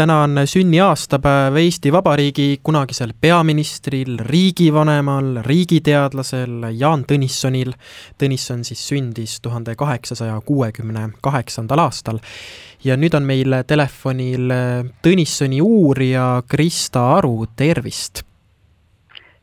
täna on sünniaastapäev Eesti Vabariigi kunagisel peaministril, riigivanemal, riigiteadlasel Jaan Tõnissonil. Tõnisson siis sündis tuhande kaheksasaja kuuekümne kaheksandal aastal. ja nüüd on meil telefonil Tõnissoni uurija Krista Aru, tervist!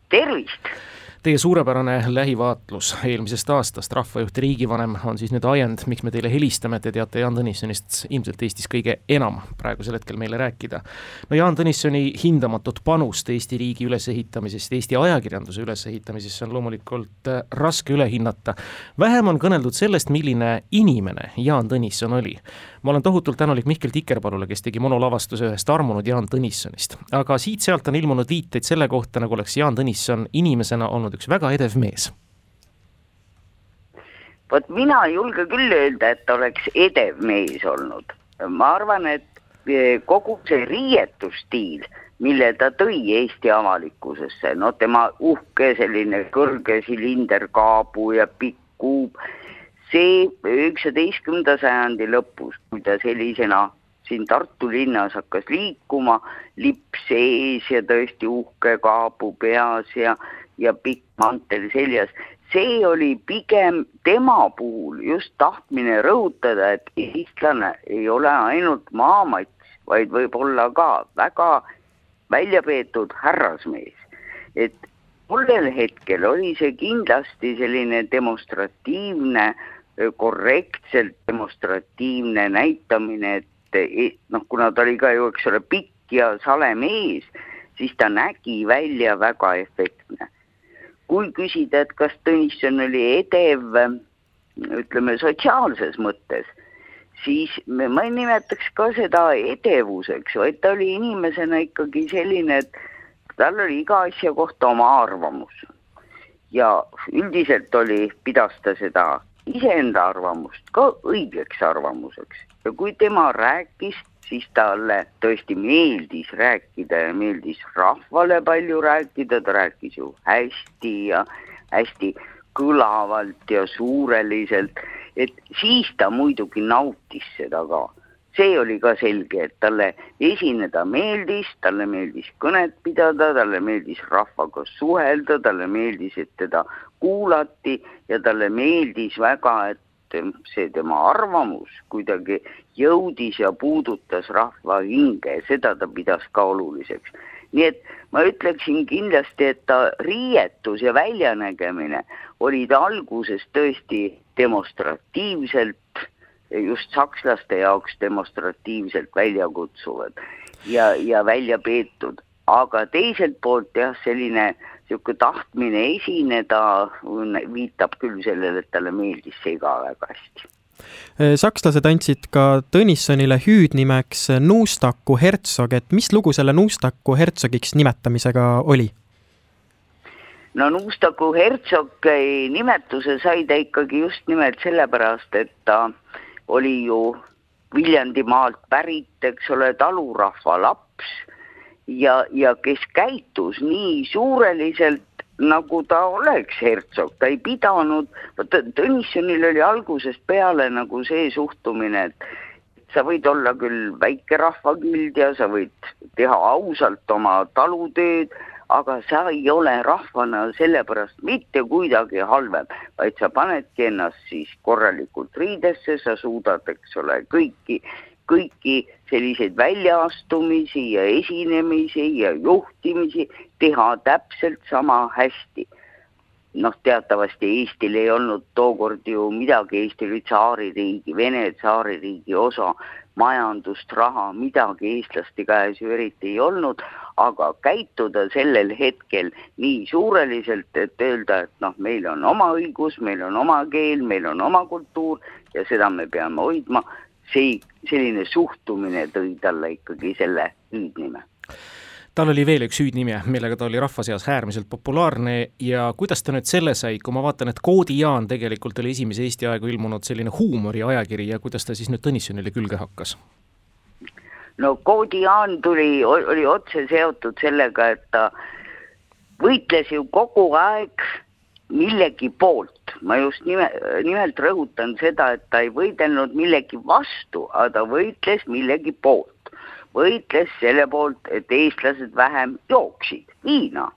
tervist! Teie suurepärane lähivaatlus eelmisest aastast, rahvajuht, riigivanem, on siis nüüd ajend, miks me teile helistame, te teate Jaan Tõnissonist ilmselt Eestis kõige enam praegusel hetkel meile rääkida. no Jaan Tõnissoni hindamatut panust Eesti riigi ülesehitamisest, Eesti ajakirjanduse ülesehitamisesse on loomulikult äh, raske üle hinnata. vähem on kõneldud sellest, milline inimene Jaan Tõnisson oli ma olen tohutult tänulik Mihkel Tikerpalule, kes tegi monolavastuse ühest armunud Jaan Tõnissonist. aga siit-sealt on ilmunud viiteid selle kohta, nagu oleks Jaan Tõnisson inimesena olnud üks väga edev mees. vot mina ei julge küll öelda, et oleks edev mees olnud. ma arvan, et eh, kogu see riietusstiil, mille ta tõi Eesti avalikkusesse, no tema uhke selline kõrge silinderkaabu ja pikk kuub see üheksateistkümnenda sajandi lõpus, kui ta sellisena siin Tartu linnas hakkas liikuma, lipp sees ja tõesti uhke kaabu peas ja, ja pikk mantel seljas, see oli pigem tema puhul just tahtmine rõhutada, et eestlane ei ole ainult maamats, vaid võib olla ka väga välja peetud härrasmees. et tollel hetkel oli see kindlasti selline demonstratiivne korrektselt demonstratiivne näitamine, et e, noh, kuna ta oli ka ju, eks ole, pikk ja sale mees, siis ta nägi välja väga efektne. Kui küsida, et kas Tõnisson oli edev, ütleme sotsiaalses mõttes, siis ma ei nimetaks ka seda edevuseks, vaid ta oli inimesena ikkagi selline, et tal oli iga asja kohta oma arvamus. ja üldiselt oli, pidas ta seda iseenda arvamust ka õigeks arvamuseks ja kui tema rääkis, siis talle tõesti meeldis rääkida ja meeldis rahvale palju rääkida, ta rääkis ju hästi ja hästi kõlavalt ja suureliselt, et siis ta muidugi nautis seda ka. See oli ka selge, et talle esineda meeldis, talle meeldis kõnet pidada, talle meeldis rahvaga suhelda, talle meeldis, et teda kuulati ja talle meeldis väga, et see tema arvamus kuidagi jõudis ja puudutas rahva hinge, seda ta pidas ka oluliseks. nii et ma ütleksin kindlasti, et ta riietus ja väljanägemine olid alguses tõesti demonstratiivselt just sakslaste jaoks demonstratiivselt välja kutsuvad ja, ja välja peetud, aga teiselt poolt jah, selline niisugune tahtmine esineda viitab küll sellele, et talle meeldis see ka väga hästi. Sakslased andsid ka Tõnissonile hüüdnimeks Nuustaku hertsog, et mis lugu selle Nuustaku hertsogiks nimetamisega oli? no Nuustaku hertsogi nimetuse sai ta ikkagi just nimelt sellepärast, et ta äh, oli ju Viljandimaalt pärit, eks ole, talurahva laps ja, ja kes käitus nii suureliselt, nagu ta oleks hertsog, ta ei pidanud, vaata Tõnissonil oli algusest peale nagu see suhtumine, et sa võid olla küll väikerahva kild ja sa võid teha ausalt oma talutööd, aga sa ei ole rahvana sellepärast mitte kuidagi halvem, vaid sa panedki ennast siis korralikult riidesse, sa suudad, eks ole, kõiki, kõiki selliseid väljaastumisi ja esinemisi ja juhtimisi teha täpselt sama hästi. Noh, teatavasti Eestil ei olnud tookord ju midagi, Eesti oli tsaaririigi, Vene tsaaririigi osa, majandust, raha, midagi eestlaste käes ju eriti ei olnud, aga käituda sellel hetkel nii suureliselt, et öelda, et noh, meil on oma õigus, meil on oma keel, meil on oma kultuur ja seda me peame hoidma, see, selline suhtumine tõi talle ikkagi selle hüüdnime tal oli veel üks hüüdnimi, millega ta oli rahva seas äärmiselt populaarne ja kuidas ta nüüd selle sai, kui ma vaatan, et Koodi Jaan tegelikult oli esimese Eesti aegu ilmunud selline huumoriajakiri ja kuidas ta siis nüüd Tõnissonile külge hakkas? no Koodi Jaan tuli, oli otse seotud sellega, et ta võitles ju kogu aeg millegi poolt, ma just nime, nimelt rõhutan seda, et ta ei võidelnud millegi vastu, aga ta võitles millegi poolt. Võitles selle poolt, et eestlased vähem jooksid viina.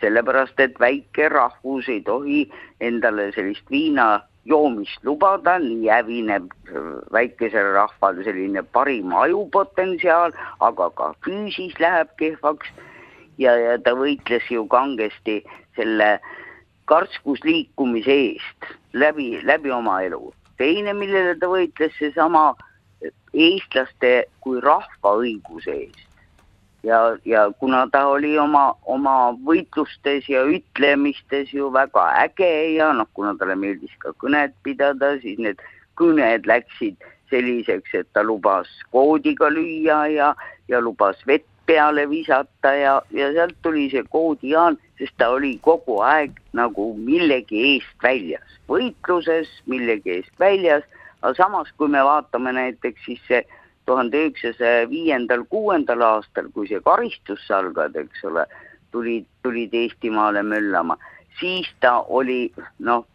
sellepärast, et väike rahvus ei tohi endale sellist viina joomist lubada, nii hävineb väikesel rahval selline parim ajupotentsiaal, aga ka füüsis läheb kehvaks. Ja, ja ta võitles ju kangesti selle karskusliikumise eest läbi, läbi oma elu. teine, millele ta võitles, seesama eestlaste kui rahva õiguse eest. ja, ja kuna ta oli oma, oma võitlustes ja ütlemistes ju väga äge ja noh, kuna talle meeldis ka kõnet pidada, siis need kõned läksid selliseks, et ta lubas koodiga lüüa ja, ja lubas vett peale visata ja, ja sealt tuli see koodijaan, sest ta oli kogu aeg nagu millegi eest väljas, võitluses millegi eest väljas, aga samas, kui me vaatame näiteks siis see tuhande üheksasaja viiendal, kuuendal aastal, kui see karistussalgad, eks ole, tulid, tulid Eestimaale möllama, siis ta oli noh,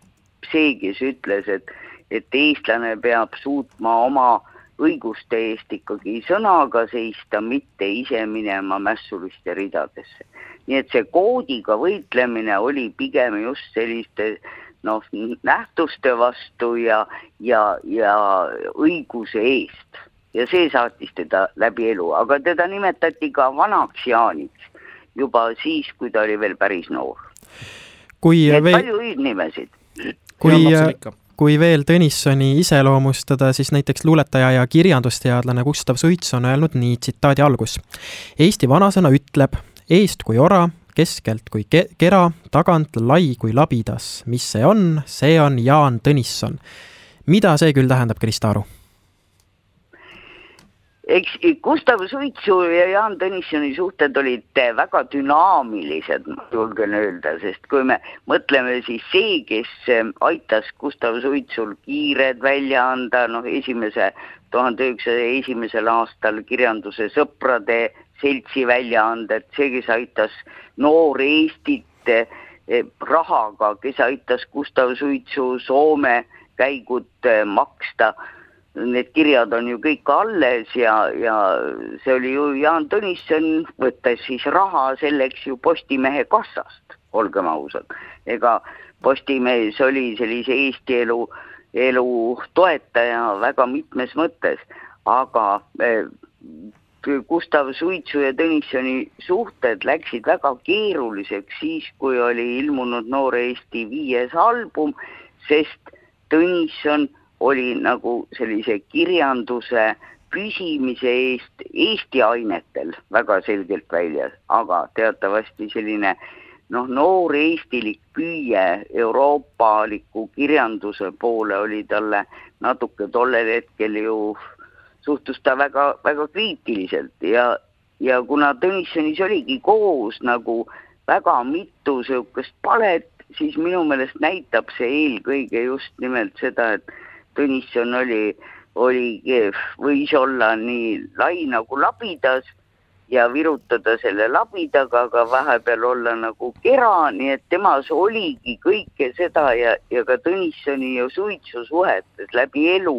see, kes ütles, et, et eestlane peab suutma oma äh, õiguste eest ikkagi sõnaga seista, mitte ise minema mässuliste ridadesse. nii et see koodiga võitlemine oli pigem just selliste noh, nähtuste vastu ja, ja, ja õiguse eest. ja see saatis teda läbi elu, aga teda nimetati ka vanaks Jaaniks juba siis, kui ta oli veel päris noor. kui veel palju hüüdnimesid. kui kui veel Tõnissoni iseloomustada, siis näiteks luuletaja ja kirjandusteadlane Gustav Suits on öelnud nii, tsitaadi algus. Eesti vanasõna ütleb, eest kui ora, keskelt kui ke kera, tagant lai kui labidas. mis see on? see on Jaan Tõnisson. mida see küll tähendab, Krista Aru? Eks Gustav Suitsu ja Jaan Tõnissoni suhted olid väga dünaamilised, ma julgen öelda, sest kui me mõtleme, siis see, kes ähm, aitas Gustav Suitsul kiired välja anda, noh, esimese, tuhande üheksasaja esimesel aastal kirjanduse Sõprade seltsi väljaandet, see, kes aitas Noor Eestit eh, rahaga, kes aitas Gustav Suitsu Soome käigud eh, maksta need kirjad on ju kõik alles ja, ja see oli ju Jaan Tõnisson, võttes siis raha selleks ju Postimehe kassast, olgem ausad. ega Postimees oli sellise Eesti elu, elu toetaja väga mitmes mõttes, aga eh, Gustav Suitsu ja Tõnissoni suhted läksid väga keeruliseks siis, kui oli ilmunud Noor Eesti viies album, sest Tõnisson oli nagu sellise kirjanduse püsimise eest Eesti ainetel väga selgelt väljas, aga teatavasti selline noh, noor eestilik püüe euroopaliku kirjanduse poole oli talle natuke tollel hetkel ju, suhtus ta väga, väga kriitiliselt ja, ja kuna Tõnissonis oligi koos nagu väga mitu niisugust palet, siis minu meelest näitab see eelkõige just nimelt seda, et Tõnisson oli, oli, võis olla nii lai nagu labidas ja virutada selle labidaga, aga vahepeal olla nagu kera, nii et temas oligi kõike seda ja, ja ka Tõnissoni ja Suitsu suhetes läbi elu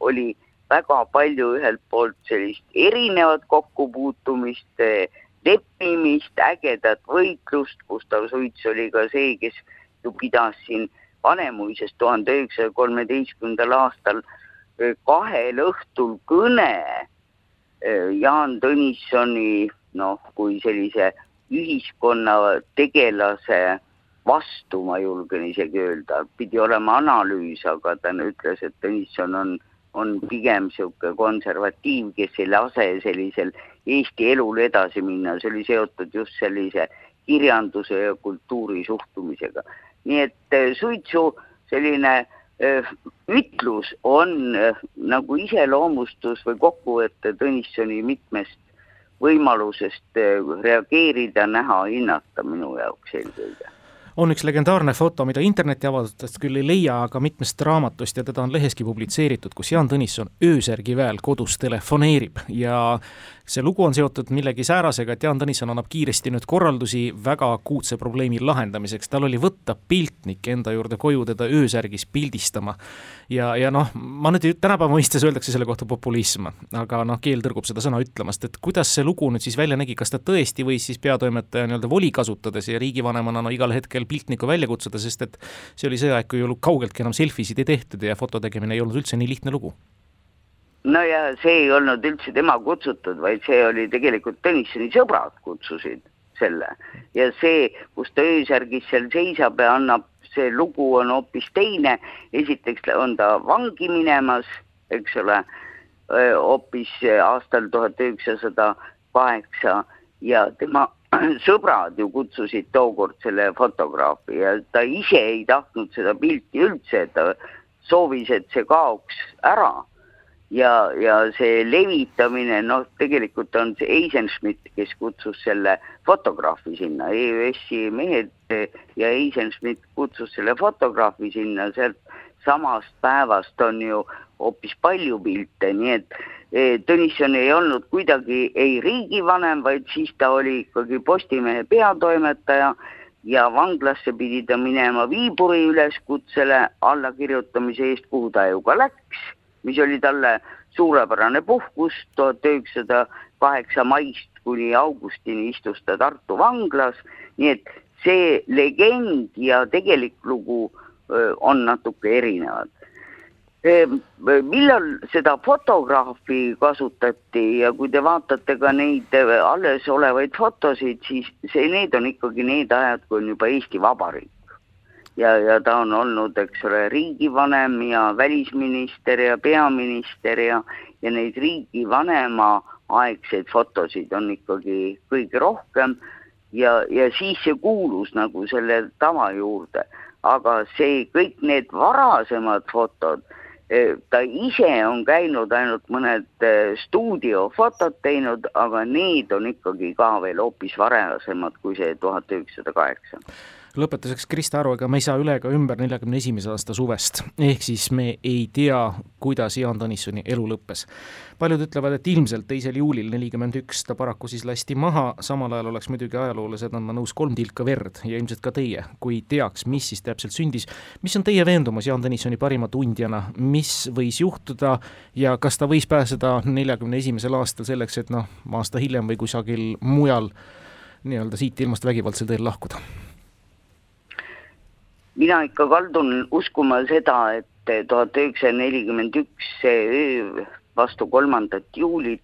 oli väga palju ühelt poolt sellist erinevat kokkupuutumist, leppimist, ägedat võitlust, Gustav Suits oli ka see, kes ju pidas siin Vanemuises tuhande üheksasaja kolmeteistkümnendal aastal kahel õhtul kõne Jaan Tõnissoni noh, kui sellise ühiskonna tegelase vastu, ma julgen isegi öelda, pidi olema analüüs, aga ta ütles, et Tõnisson on, on pigem niisugune konservatiiv, kes ei lase sellisel Eesti elul edasi minna, see oli seotud just sellise kirjanduse ja kultuuri suhtumisega. Nii et äh, suitsu selline äh, ütlus on äh, nagu iseloomustus või kokkuvõte Tõnissoni mitmest võimalusest reageerida, näha, hinnata minu jaoks eelkõige on üks legendaarne foto, mida internetiavaldustest küll ei leia, aga mitmest raamatust ja teda on leheski publitseeritud, kus Jaan Tõnisson öösärgi väel kodus telefoneerib. Ja see lugu on seotud millegi säärasega, et Jaan Tõnisson annab kiiresti nüüd korraldusi väga akuutse probleemi lahendamiseks, tal oli võtta piltnik enda juurde koju teda öösärgis pildistama. ja, ja noh, ma nüüd tänapäeva mõistes öeldakse selle kohta populism, aga noh, keel tõrgub seda sõna ütlemast, et kuidas see lugu nüüd siis välja nägi, kas ta tõesti võis siis peatoimetaja nii-öelda voli kasutades ja riigivanemana no igal hetkel piltnikku välja kutsuda, sest et see oli see aeg, kui ju kaugeltki enam selfisid ei tehtud ja foto tegemine ei olnud üldse nii lihtne lugu. No ja see ei olnud üldse tema kutsutud, vaid see oli tegelikult Tõnissoni sõbrad kutsusid selle. Ja see, kus ta öösärgis seal seisab ja annab, see lugu on hoopis teine, esiteks on ta vangi minemas, eks ole, hoopis aastal tuhat üheksasada kaheksa ja tema sõbrad ju kutsusid tookord selle fotograafi ja ta ise ei tahtnud seda pilti üldse, ta soovis, et see kaoks ära. Ja, ja see levitamine, noh, tegelikult on see Eisenschmidt, kes kutsus selle fotograafi sinna, EÜS-i mehed ja Eisenschmidt kutsus selle fotograafi sinna, sealt samast päevast on ju hoopis palju pilte, nii et e, Tõnisson ei olnud kuidagi ei riigivanem, vaid siis ta oli ikkagi Postimehe peatoimetaja ja vanglasse pidi ta minema Viiburi üleskutsele allakirjutamise eest, kuhu ta ju ka läks mis oli talle suurepärane puhkus, tuhat üheksasada kaheksa maist kuni augustini istus ta Tartu vanglas, nii et see legend ja tegelik lugu on natuke erinevad. Millal seda fotograafi kasutati ja kui te vaatate ka neid alles olevaid fotosid, siis see, need on ikkagi need ajad, kui on juba Eesti Vabariik ja, ja ta on olnud, eks ole, riigivanem ja välisminister ja peaminister ja, ja neid riigivanema aegseid fotosid on ikkagi kõige rohkem ja, ja siis see kuulus nagu selle tava juurde. aga see, kõik need varasemad fotod, eh, ta ise on käinud ainult mõned eh, stuudiofotod teinud, aga need on ikkagi ka veel hoopis varasemad kui see tuhat üheksasada kaheksa lõpetuseks Krista Aru, ega me ei saa üle ega ümber neljakümne esimese aasta suvest, ehk siis me ei tea, kuidas Jaan Tõnissoni elu lõppes. paljud ütlevad, et ilmselt teisel juulil nelikümmend üks ta paraku siis lasti maha, samal ajal oleks muidugi ajaloolased andma nõus kolm tilka verd ja ilmselt ka teie, kui teaks, mis siis täpselt sündis. mis on teie veendumus Jaan Tõnissoni parima tundjana, mis võis juhtuda ja kas ta võis pääseda neljakümne esimesel aastal selleks, et noh, aasta hiljem või kusagil mujal nii-öelda siit ilmast vägivaldsel teel lahkuda? Mina ikka kaldun uskuma seda, et tuhat üheksasada nelikümmend üks, see öö vastu kolmandat juulit,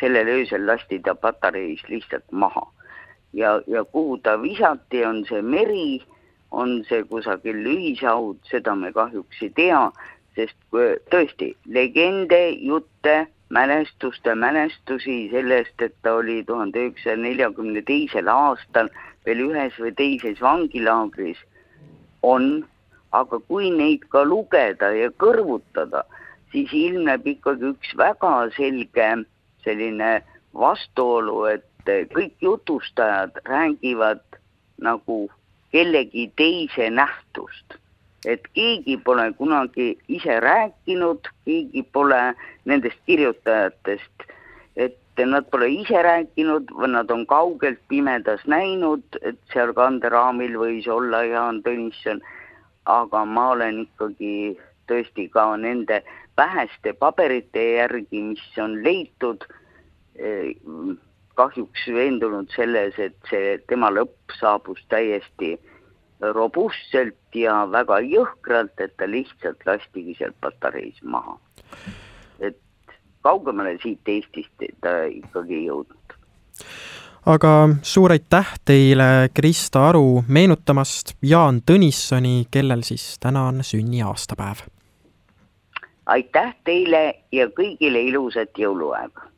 sellel öösel lasti ta patareis lihtsalt maha. ja, ja kuhu ta visati, on see meri, on see kusagil ühishaud, seda me kahjuks ei tea, sest tõesti, legende, jutte, mälestuste mälestusi sellest, et ta oli tuhande üheksasaja neljakümne teisel aastal veel ühes või teises vangilaagris on, aga kui neid ka lugeda ja kõrvutada, siis ilmneb ikkagi üks väga selge selline vastuolu, et kõik jutustajad räägivad nagu kellegi teise nähtust. et keegi pole kunagi ise rääkinud, keegi pole nendest kirjutajatest, et nad pole ise rääkinud, nad on kaugelt pimedas näinud, et seal kanderaamil võis olla Jaan Tõnisson, aga ma olen ikkagi tõesti ka nende väheste paberite järgi, mis on leitud, eh, kahjuks veendunud selles, et see tema lõpp saabus täiesti robustselt ja väga jõhkralt, et ta lihtsalt lastigi sealt patareis maha kaugemale siit Eestist ta ikkagi ei jõudnud. aga suur aitäh teile, Krista Aru, meenutamast Jaan Tõnissoni, kellel siis täna on sünniaastapäev. aitäh teile ja kõigile ilusat jõuluaega!